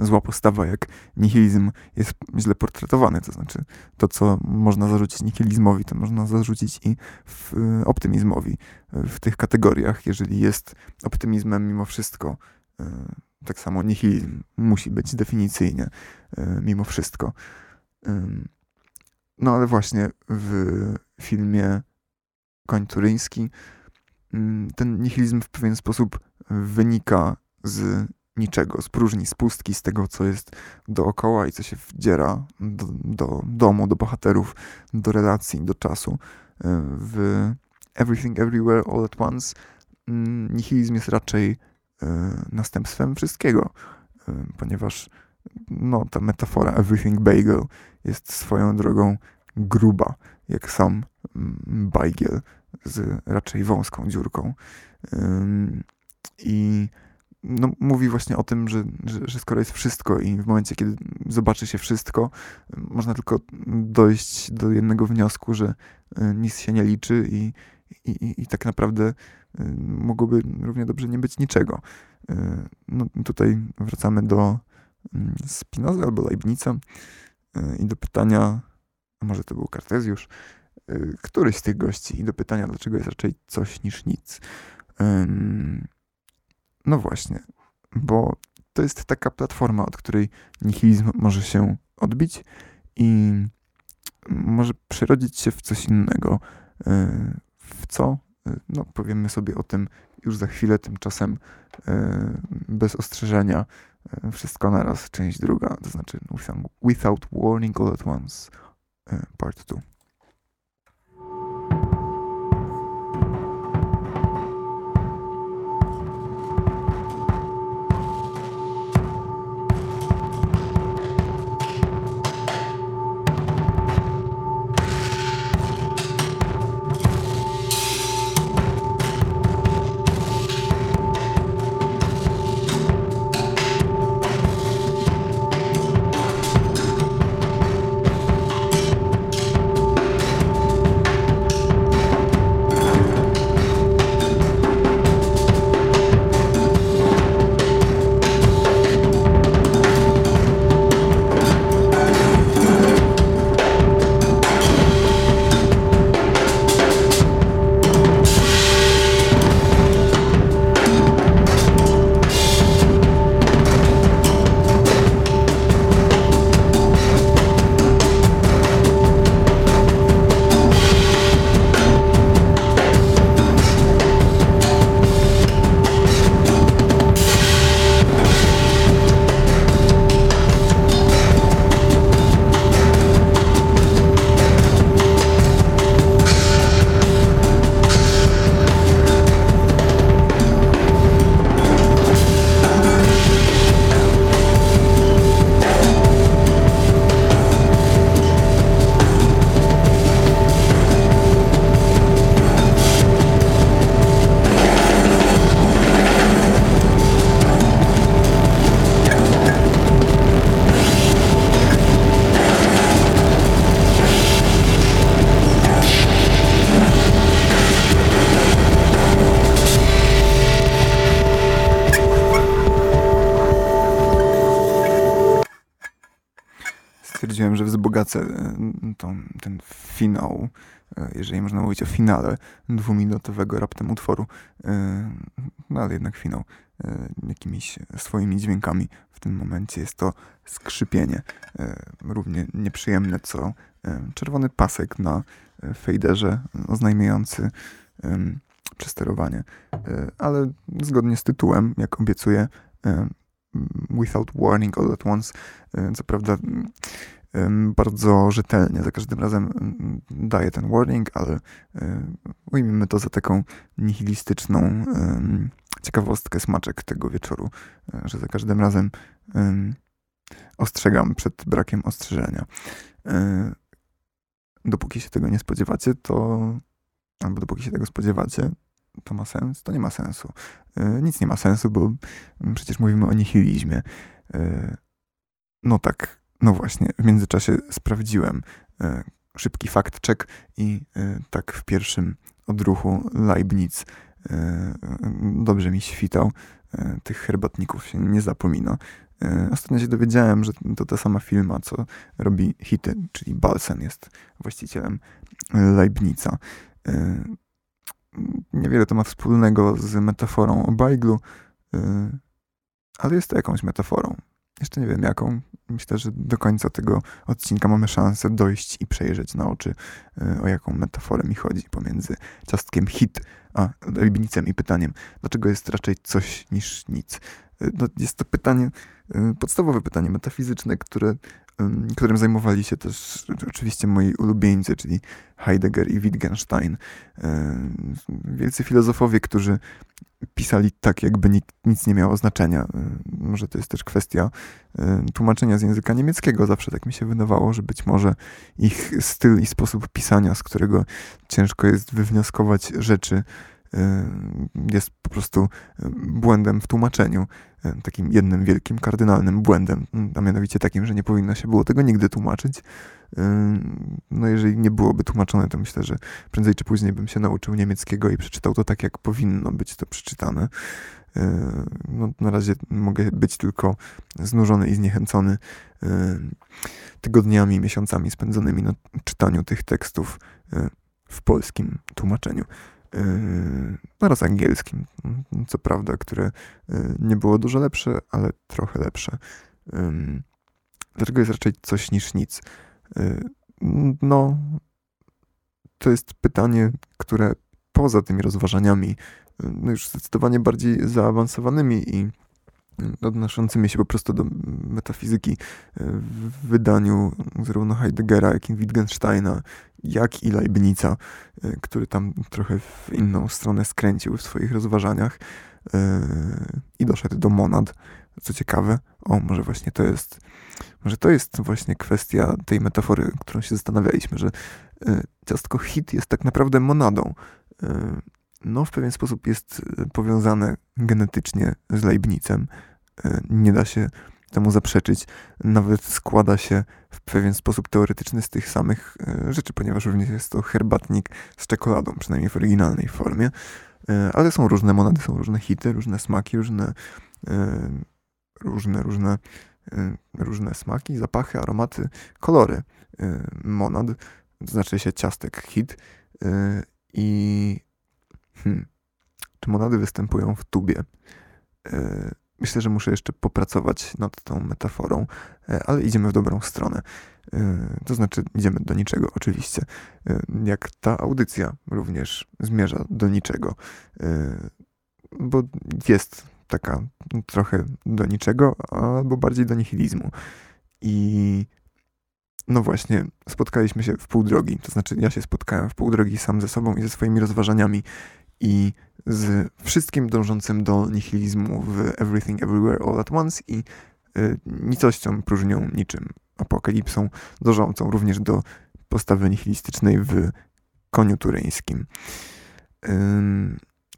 zła postawa jak nihilizm jest źle portretowany, to znaczy to, co można zarzucić nihilizmowi, to można zarzucić i w optymizmowi w tych kategoriach, jeżeli jest optymizmem mimo wszystko tak samo nihilizm musi być definicyjnie, e, mimo wszystko. No ale właśnie w filmie Koń Turyński mm, ten nihilizm w pewien sposób wynika z niczego, z próżni, z pustki, z tego, co jest dookoła i co się wdziera do, do domu, do bohaterów, do relacji, do czasu. E, w Everything Everywhere All at Once mm, nihilizm jest raczej E, następstwem wszystkiego, e, ponieważ no, ta metafora everything bagel jest swoją drogą gruba, jak sam bajgiel z raczej wąską dziurką. I no, mówi właśnie o tym, że, że, że, skoro jest wszystko i w momencie, kiedy zobaczy się wszystko, można tylko dojść do jednego wniosku, że e, nic się nie liczy i, i, i tak naprawdę mogłoby równie dobrze nie być niczego. Y, no, tutaj wracamy do mm, Spinoza albo Leibnica y, i do pytania, a może to był Kartezjusz, któryś z tych gości i do pytania, dlaczego jest raczej coś niż nic. No właśnie, bo to jest taka platforma, od której nihilizm może się odbić i może przerodzić się w coś innego. W co? No, powiemy sobie o tym już za chwilę, tymczasem e, bez ostrzeżenia. E, wszystko naraz, część druga, to znaczy Without Warning All at Once, e, part 2. że wzbogacę e, tą, ten finał, e, jeżeli można mówić o finale dwuminutowego raptem utworu, no ale jednak finał jakimiś swoimi dźwiękami. W tym momencie jest to skrzypienie, równie nieprzyjemne co czerwony pasek na fejderze oznajmiający przesterowanie. Ale zgodnie z tytułem, jak obiecuję, Without Warning All at Once, e, co prawda bardzo rzetelnie za każdym razem daje ten warning, ale e, ujmijmy to za taką nihilistyczną ciekawostkę, smaczek tego wieczoru, e, że za każdym razem ostrzegam przed brakiem ostrzeżenia. Dopóki się tego nie spodziewacie, to albo dopóki się tego spodziewacie, to ma sens? To nie ma sensu. E, nic nie ma sensu, bo przecież mówimy o nihilizmie. E, no tak, no właśnie, w międzyczasie sprawdziłem e, szybki fact check i tak w pierwszym odruchu Leibniz dobrze mi świtał. Tych herbatników się nie zapomina. Ostatnio się dowiedziałem, że to ta sama firma, co robi hity, czyli Balsen jest właścicielem Leibnica niewiele to ma wspólnego z metaforą o bajglu, ale jest to jakąś metaforą. Jeszcze nie wiem jaką. Myślę, że do końca tego odcinka mamy szansę dojść i przejrzeć na oczy, y, o jaką metaforę mi chodzi pomiędzy ciastkiem hit a Leibnicem i pytaniem, dlaczego jest raczej coś niż nic. Y, no, jest to pytanie, podstawowe pytanie metafizyczne, które którym zajmowali się też oczywiście moi ulubieńcy, czyli Heidegger i Wittgenstein. Wielcy filozofowie, którzy pisali tak, jakby nic nie miało znaczenia. Może to jest też kwestia tłumaczenia z języka niemieckiego. Zawsze tak mi się wydawało, że być może ich styl i sposób pisania, z którego ciężko jest wywnioskować rzeczy, jest po prostu błędem w tłumaczeniu. Takim jednym wielkim, kardynalnym błędem, a mianowicie takim, że nie powinno się było tego nigdy tłumaczyć. No jeżeli nie byłoby tłumaczone, to myślę, że prędzej czy później bym się nauczył niemieckiego i przeczytał to tak, jak powinno być to przeczytane. No, na razie mogę być tylko znużony i zniechęcony tygodniami, miesiącami spędzonymi na czytaniu tych tekstów w polskim tłumaczeniu. Yy, oraz angielskim, co prawda, które yy, nie było dużo lepsze, ale trochę lepsze. Dlaczego jest raczej coś niż nic? Yy, no, to jest pytanie, które poza tymi rozważaniami, no już zdecydowanie bardziej zaawansowanymi i odnoszącymi się po prostu do metafizyki w wydaniu zarówno Heideggera, jak i Wittgensteina, jak i Leibnica, e, który tam trochę w inną stronę skręcił w swoich rozważaniach e, i doszedł do monad. Co ciekawe, o, może właśnie to jest, może to jest właśnie kwestia tej metafory, którą się zastanawialiśmy, że e, ciastko hit jest tak naprawdę monadą. No, w pewien sposób jest powiązane genetycznie z Leibnicem. Nie da się temu zaprzeczyć. Nawet składa się w pewien sposób teoretyczny z tych samych e, rzeczy, ponieważ również jest to herbatnik z czekoladą, przynajmniej w oryginalnej formie. E, ale są różne monady, są różne hity, różne smaki, różne, e, różne, różne, różne smaki, zapachy, aromaty, kolory monad, znaczy się ciastek hit i hmm, czy monady występują w tubie? Myślę, że muszę jeszcze popracować nad tą metaforą, e, ale idziemy w dobrą stronę. E, to znaczy, idziemy do niczego, oczywiście. E, jak ta audycja również zmierza do niczego, bo jest taka trochę do niczego, albo bardziej do nihilizmu. I no właśnie, spotkaliśmy się w pół drogi. To znaczy, ja się spotkałem w pół drogi sam ze sobą i ze swoimi rozważaniami i z wszystkim dążącym do nihilizmu w Everything Everywhere All at Once i y, nicością, próżnią, niczym apokalipsą, dążącą również do postawy nihilistycznej w koniu tureńskim.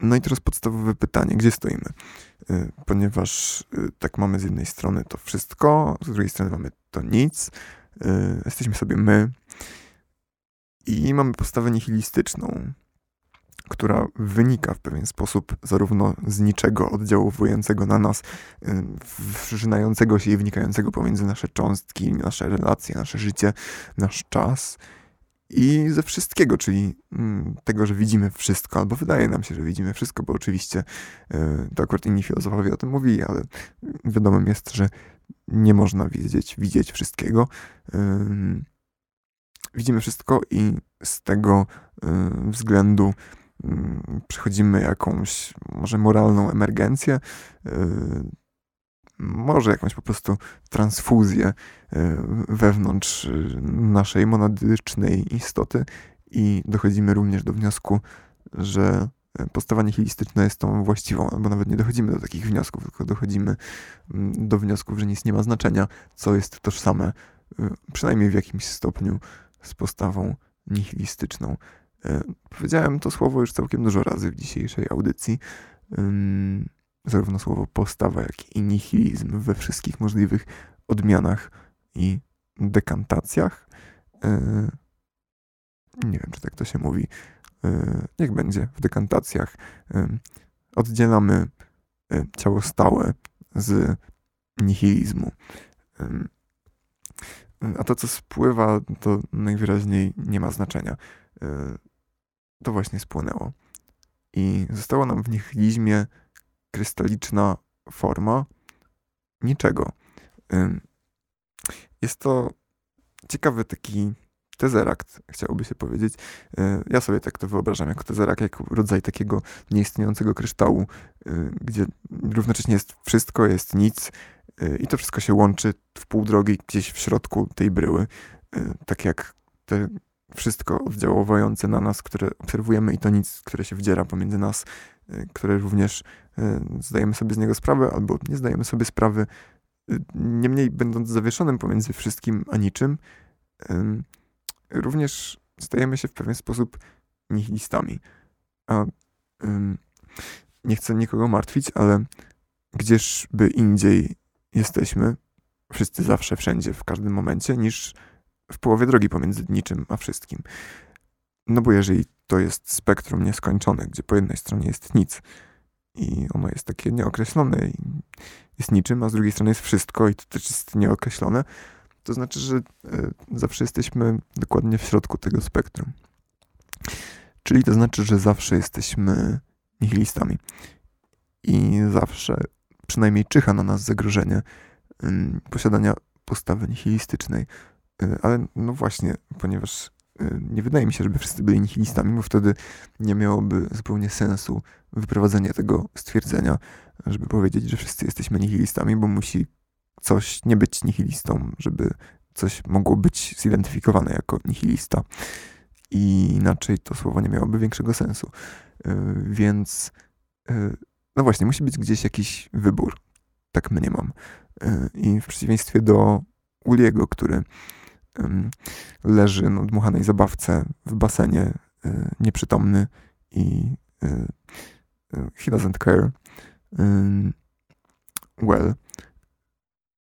No i teraz podstawowe pytanie, gdzie stoimy? Y, ponieważ y, tak mamy z jednej strony to wszystko, z drugiej strony mamy to nic, jesteśmy sobie my i mamy postawę nihilistyczną, która wynika w pewien sposób zarówno z niczego oddziałującego na nas, wszczynającego się i wynikającego pomiędzy nasze cząstki, nasze relacje, nasze życie, nasz czas i ze wszystkiego, czyli mm, tego, że widzimy wszystko, albo wydaje nam się, że widzimy wszystko, bo oczywiście e, to akurat inni filozofowie o tym mówili, ale wiadomym jest, że nie można widzieć, widzieć wszystkiego. Widzimy wszystko i z tego względu mm, przechodzimy jakąś może moralną emergencję, może jakąś po prostu transfuzję wewnątrz naszej monadycznej istoty i dochodzimy również do wniosku, że postawa nihilistyczna jest tą właściwą, albo nawet nie dochodzimy do takich wniosków, tylko dochodzimy mm, do wniosków, że nic nie ma znaczenia, co jest tożsame, przynajmniej w jakimś stopniu, z postawą nihilistyczną. Powiedziałem to słowo już całkiem dużo razy w dzisiejszej audycji zarówno słowo postawa, jak i nihilizm we wszystkich możliwych odmianach i dekantacjach. E, nie wiem, czy tak to się mówi. E, niech będzie w dekantacjach. E, oddzielamy ciało stałe z nihilizmu. A to, co spływa, to najwyraźniej nie ma znaczenia. To właśnie spłynęło. I zostało nam w nihilizmie krystaliczna forma niczego. Jest to ciekawy taki tezerakt, chciałoby się powiedzieć. Y, ja sobie tak to wyobrażam jako tezerakt, jako rodzaj takiego nieistniejącego kryształu, y, gdzie równocześnie jest wszystko, jest nic y, i to wszystko się łączy w pół drogi gdzieś w środku tej bryły. Tak jak te wszystko oddziałujące na nas, które obserwujemy i to nic, które się wdziera pomiędzy nas, które również E, zdajemy sobie z niego sprawę, albo nie zdajemy sobie sprawy. E, niemniej, będąc zawieszonym pomiędzy wszystkim a niczym, również stajemy się w pewien sposób nihilistami. A nie chcę nikogo martwić, ale gdzieżby indziej jesteśmy, wszyscy zawsze, wszędzie, w każdym momencie, niż w połowie drogi pomiędzy niczym a wszystkim. No bo jeżeli to jest spektrum nieskończone, gdzie po jednej stronie jest nic, i ono jest takie nieokreślone i jest niczym, a z drugiej strony jest wszystko i to też jest nieokreślone, to znaczy, że e, zawsze jesteśmy dokładnie w środku tego spektrum. Czyli to znaczy, że zawsze jesteśmy nihilistami. I zawsze przynajmniej czyha na nas zagrożenie posiadania postawy nihilistycznej. E, ale no właśnie, ponieważ Y, nie wydaje mi się, żeby wszyscy byli nihilistami, bo wtedy nie miałoby zupełnie sensu wyprowadzenie tego stwierdzenia, żeby powiedzieć, że wszyscy jesteśmy nihilistami, bo musi coś nie być nihilistą, żeby coś mogło być zidentyfikowane jako nihilista. I inaczej to słowo nie miałoby większego sensu. Y, więc no właśnie, musi być gdzieś jakiś wybór. Tak mniemam. I w przeciwieństwie do Uliego, który leży na dmuchanej zabawce w basenie, y, nieprzytomny i y, y, he doesn't care. Well,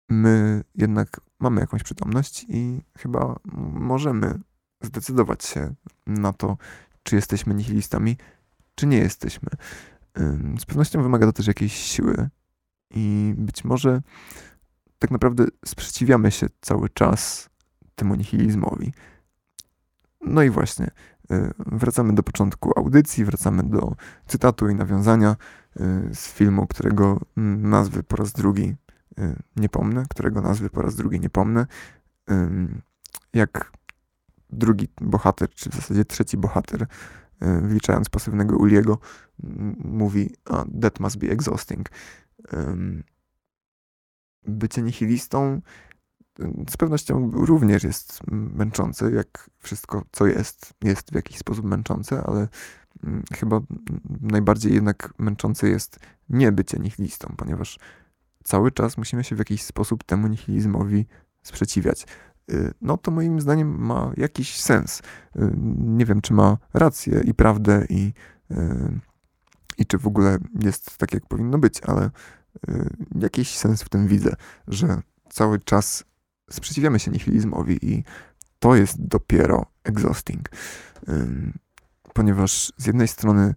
my jednak mamy jakąś przytomność i chyba możemy zdecydować się na to, czy jesteśmy nihilistami, czy nie jesteśmy. Z pewnością wymaga to też jakiejś siły i być może tak naprawdę sprzeciwiamy się cały czas temu nihilizmowi. No i właśnie, y, wracamy do początku audycji, wracamy do cytatu i nawiązania y, z filmu, którego nazwy po raz drugi y, nie pomnę, którego nazwy po raz drugi nie pomnę. Jak drugi bohater, czy w zasadzie trzeci bohater, wliczając pasywnego Uliego, mówi, that must be exhausting. Bycie nihilistą z pewnością również jest męczące, jak wszystko, co jest, jest w jakiś sposób męczące, ale mm, chyba najbardziej jednak męczące jest nie bycie nihilistą, ponieważ cały czas musimy się w jakiś sposób temu nihilizmowi sprzeciwiać. Y, no to moim zdaniem ma jakiś sens. Y, nie wiem, czy ma rację i prawdę i, y, i czy w ogóle jest tak, jak powinno być, ale jakiś sens w tym widzę, że cały czas sprzeciwiamy się nihilizmowi i to jest dopiero exhausting. ponieważ z jednej strony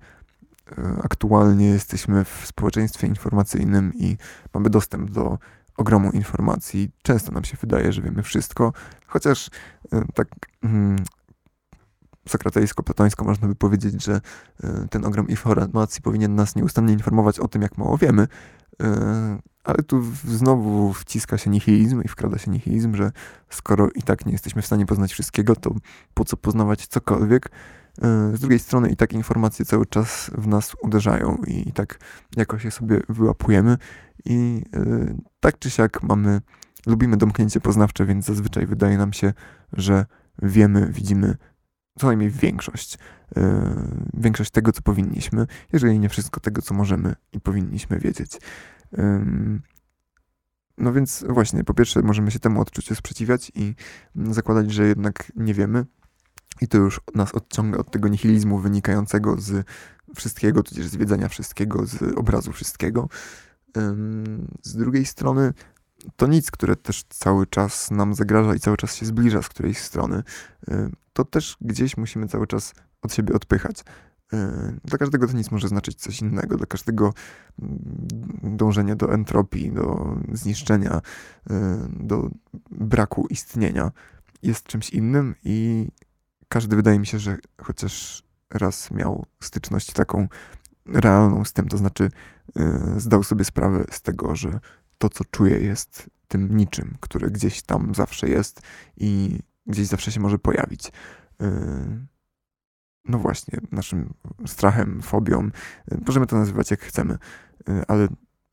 aktualnie jesteśmy w społeczeństwie informacyjnym i mamy dostęp do ogromu informacji. Często nam się wydaje, że wiemy wszystko, chociaż tak mm, sokratejsko-platońsko można by powiedzieć, że e, ten ogrom informacji powinien nas nieustannie informować o tym, jak mało wiemy, e, ale tu znowu wciska się nihilizm i wkrada się nihilizm, że skoro i tak nie jesteśmy w stanie poznać wszystkiego, to po co poznawać cokolwiek? E, z drugiej strony i tak informacje cały czas w nas uderzają i tak jakoś je sobie wyłapujemy i tak czy siak mamy, lubimy domknięcie poznawcze, więc zazwyczaj wydaje nam się, że wiemy, widzimy co najmniej większość, yy, większość tego, co powinniśmy, jeżeli nie wszystko tego, co możemy i powinniśmy wiedzieć. Yy, no więc właśnie, po pierwsze możemy się temu odczuciu sprzeciwiać i zakładać, że jednak nie wiemy i to już nas odciąga od tego nihilizmu wynikającego z wszystkiego, tudzież z wiedzenia wszystkiego, z obrazu wszystkiego. Z drugiej strony to nic, które też cały czas nam zagraża i cały czas się zbliża z którejś strony, to też gdzieś musimy cały czas od siebie odpychać. Y, dla każdego to nic może znaczyć coś innego, dla każdego mm, dążenie do entropii, do zniszczenia, y, do braku istnienia jest czymś innym i każdy wydaje mi się, że chociaż raz miał styczność taką realną z tym, to znaczy zdał sobie sprawę z tego, że to, co czuję, jest tym niczym, które gdzieś tam zawsze jest i gdzieś zawsze się może pojawić. Yy, no właśnie, naszym strachem, fobią, yy, możemy to nazywać jak chcemy, yy, ale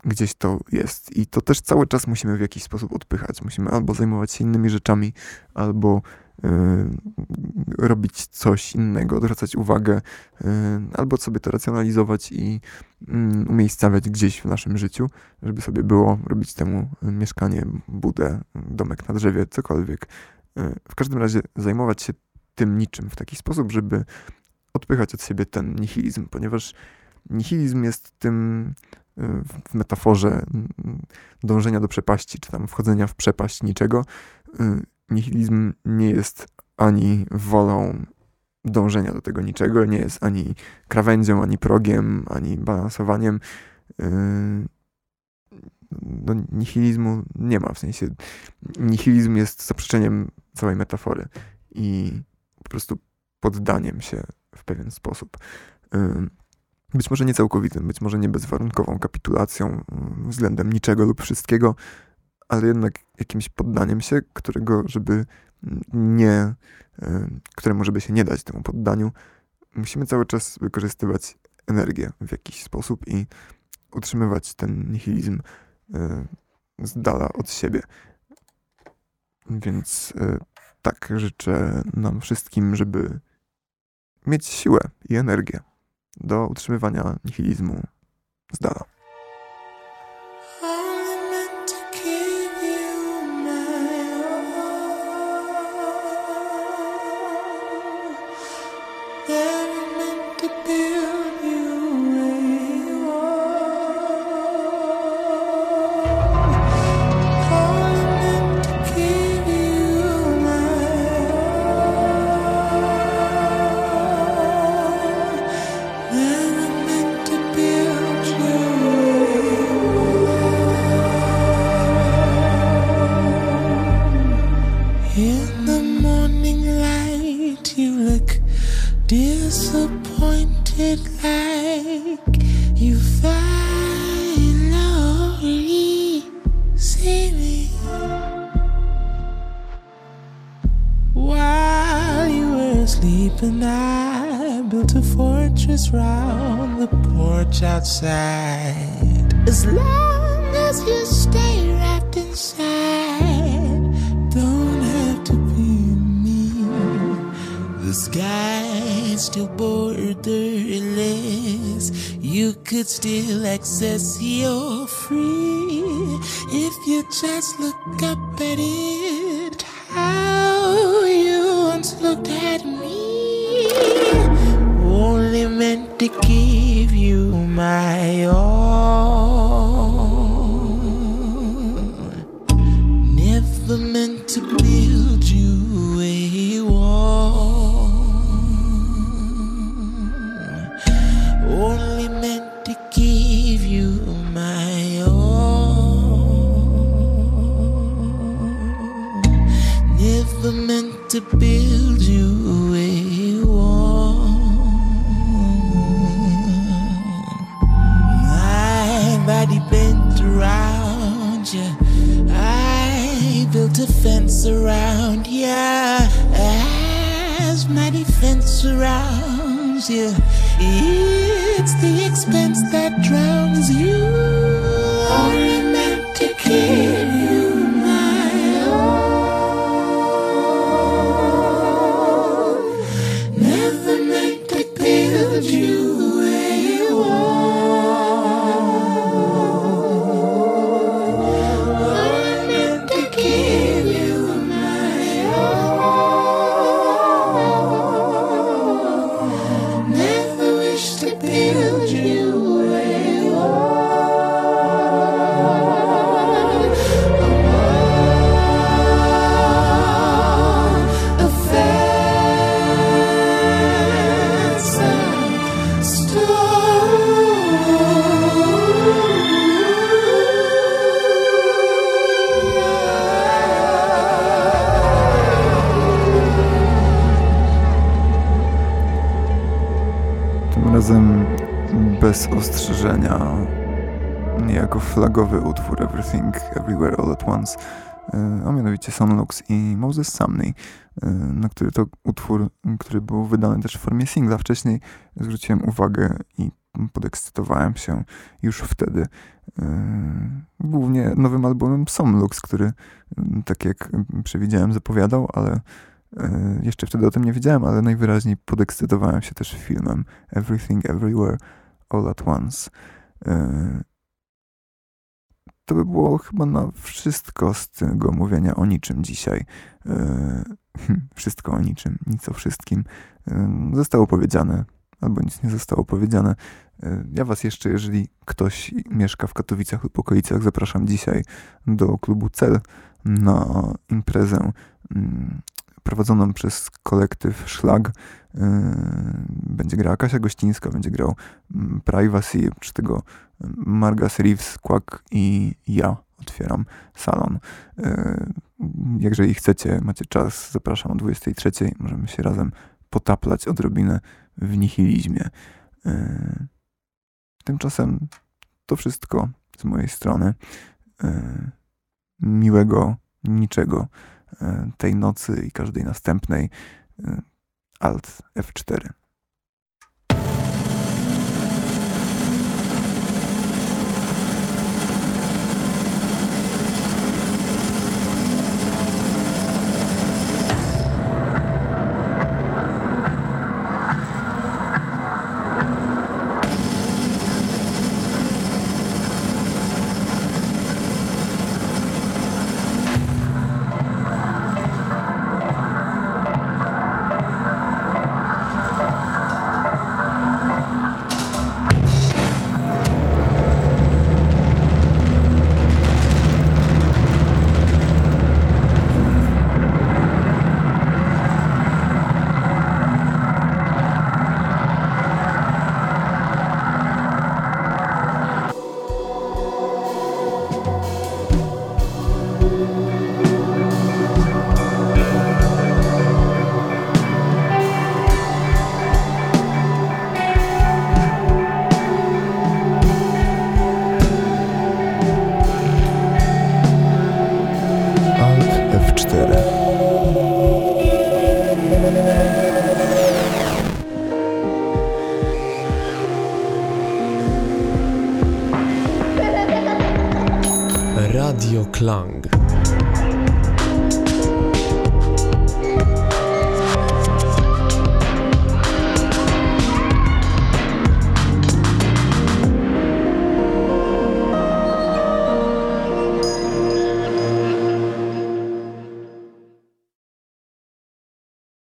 gdzieś to jest i to też cały czas musimy w jakiś sposób odpychać. Musimy albo zajmować się innymi rzeczami, albo Y, robić coś innego, odwracać uwagę, y, albo sobie to racjonalizować i mm, umiejscawiać gdzieś w naszym życiu, żeby sobie było, robić temu mieszkanie, budę, domek na drzewie, cokolwiek. Y, w każdym razie zajmować się tym niczym w taki sposób, żeby odpychać od siebie ten nihilizm, ponieważ nihilizm jest tym w metaforze mm, dążenia do przepaści, czy tam wchodzenia w przepaść niczego, nihilizm nie jest ani wolą dążenia do tego niczego, nie jest ani krawędzią, ani progiem, ani balansowaniem. Yy, no, nihilizmu nie ma, w sensie nihilizm jest zaprzeczeniem całej metafory i po prostu poddaniem się w pewien sposób. Być może nie całkowitym, być może nie bezwarunkową kapitulacją względem niczego lub wszystkiego, ale jednak jakimś poddaniem się, którego, żeby nie, któremu, żeby się nie dać temu poddaniu, musimy cały czas wykorzystywać energię w jakiś sposób i utrzymywać ten nihilizm z dala od siebie. Więc e, tak życzę nam wszystkim, żeby mieć siłę i energię do utrzymywania nihilizmu z dala. Outside. As long as you stay wrapped inside, don't have to be me. The sky's still borderless. You could still access your free if you just look up at it. To give you my own. Surrounds you, it's the expense that drowns you. Bez ostrzeżenia, niejako flagowy utwór Everything Everywhere All at Once, y, a mianowicie Sonlux i Moses Sumney, y, na który to utwór, który był wydany też w formie singla. Wcześniej zwróciłem uwagę i podekscytowałem się już wtedy. y, Głównie nowym albumem Sonlux, który, y, tak jak przewidziałem, zapowiadał, ale E, Jeszcze wtedy o tym nie wiedziałem, ale najwyraźniej podekscytowałem się też filmem Everything Everywhere All at Once. E, To by było chyba na wszystko z tego mówienia o niczym dzisiaj. E, Wszystko o niczym, nic o wszystkim. E, Zostało powiedziane, albo nic nie zostało powiedziane. Ja was jeszcze, jeżeli ktoś mieszka w Katowicach lub okolicach, zapraszam dzisiaj do klubu Cel na imprezę mm, prowadzoną przez kolektyw Szlag. Yy, Będzie grała Kasia Gościńska, będzie grał mm, Privacy, czy tego mm, Margas Reeves, Quack i ja otwieram salon. Yy, Jeżeli chcecie, macie czas, zapraszam o 23. Możemy się razem potaplać odrobinę w nihilizmie. Yy, Tymczasem to wszystko z mojej strony. Miłego niczego tej nocy i każdej następnej. Alt F4.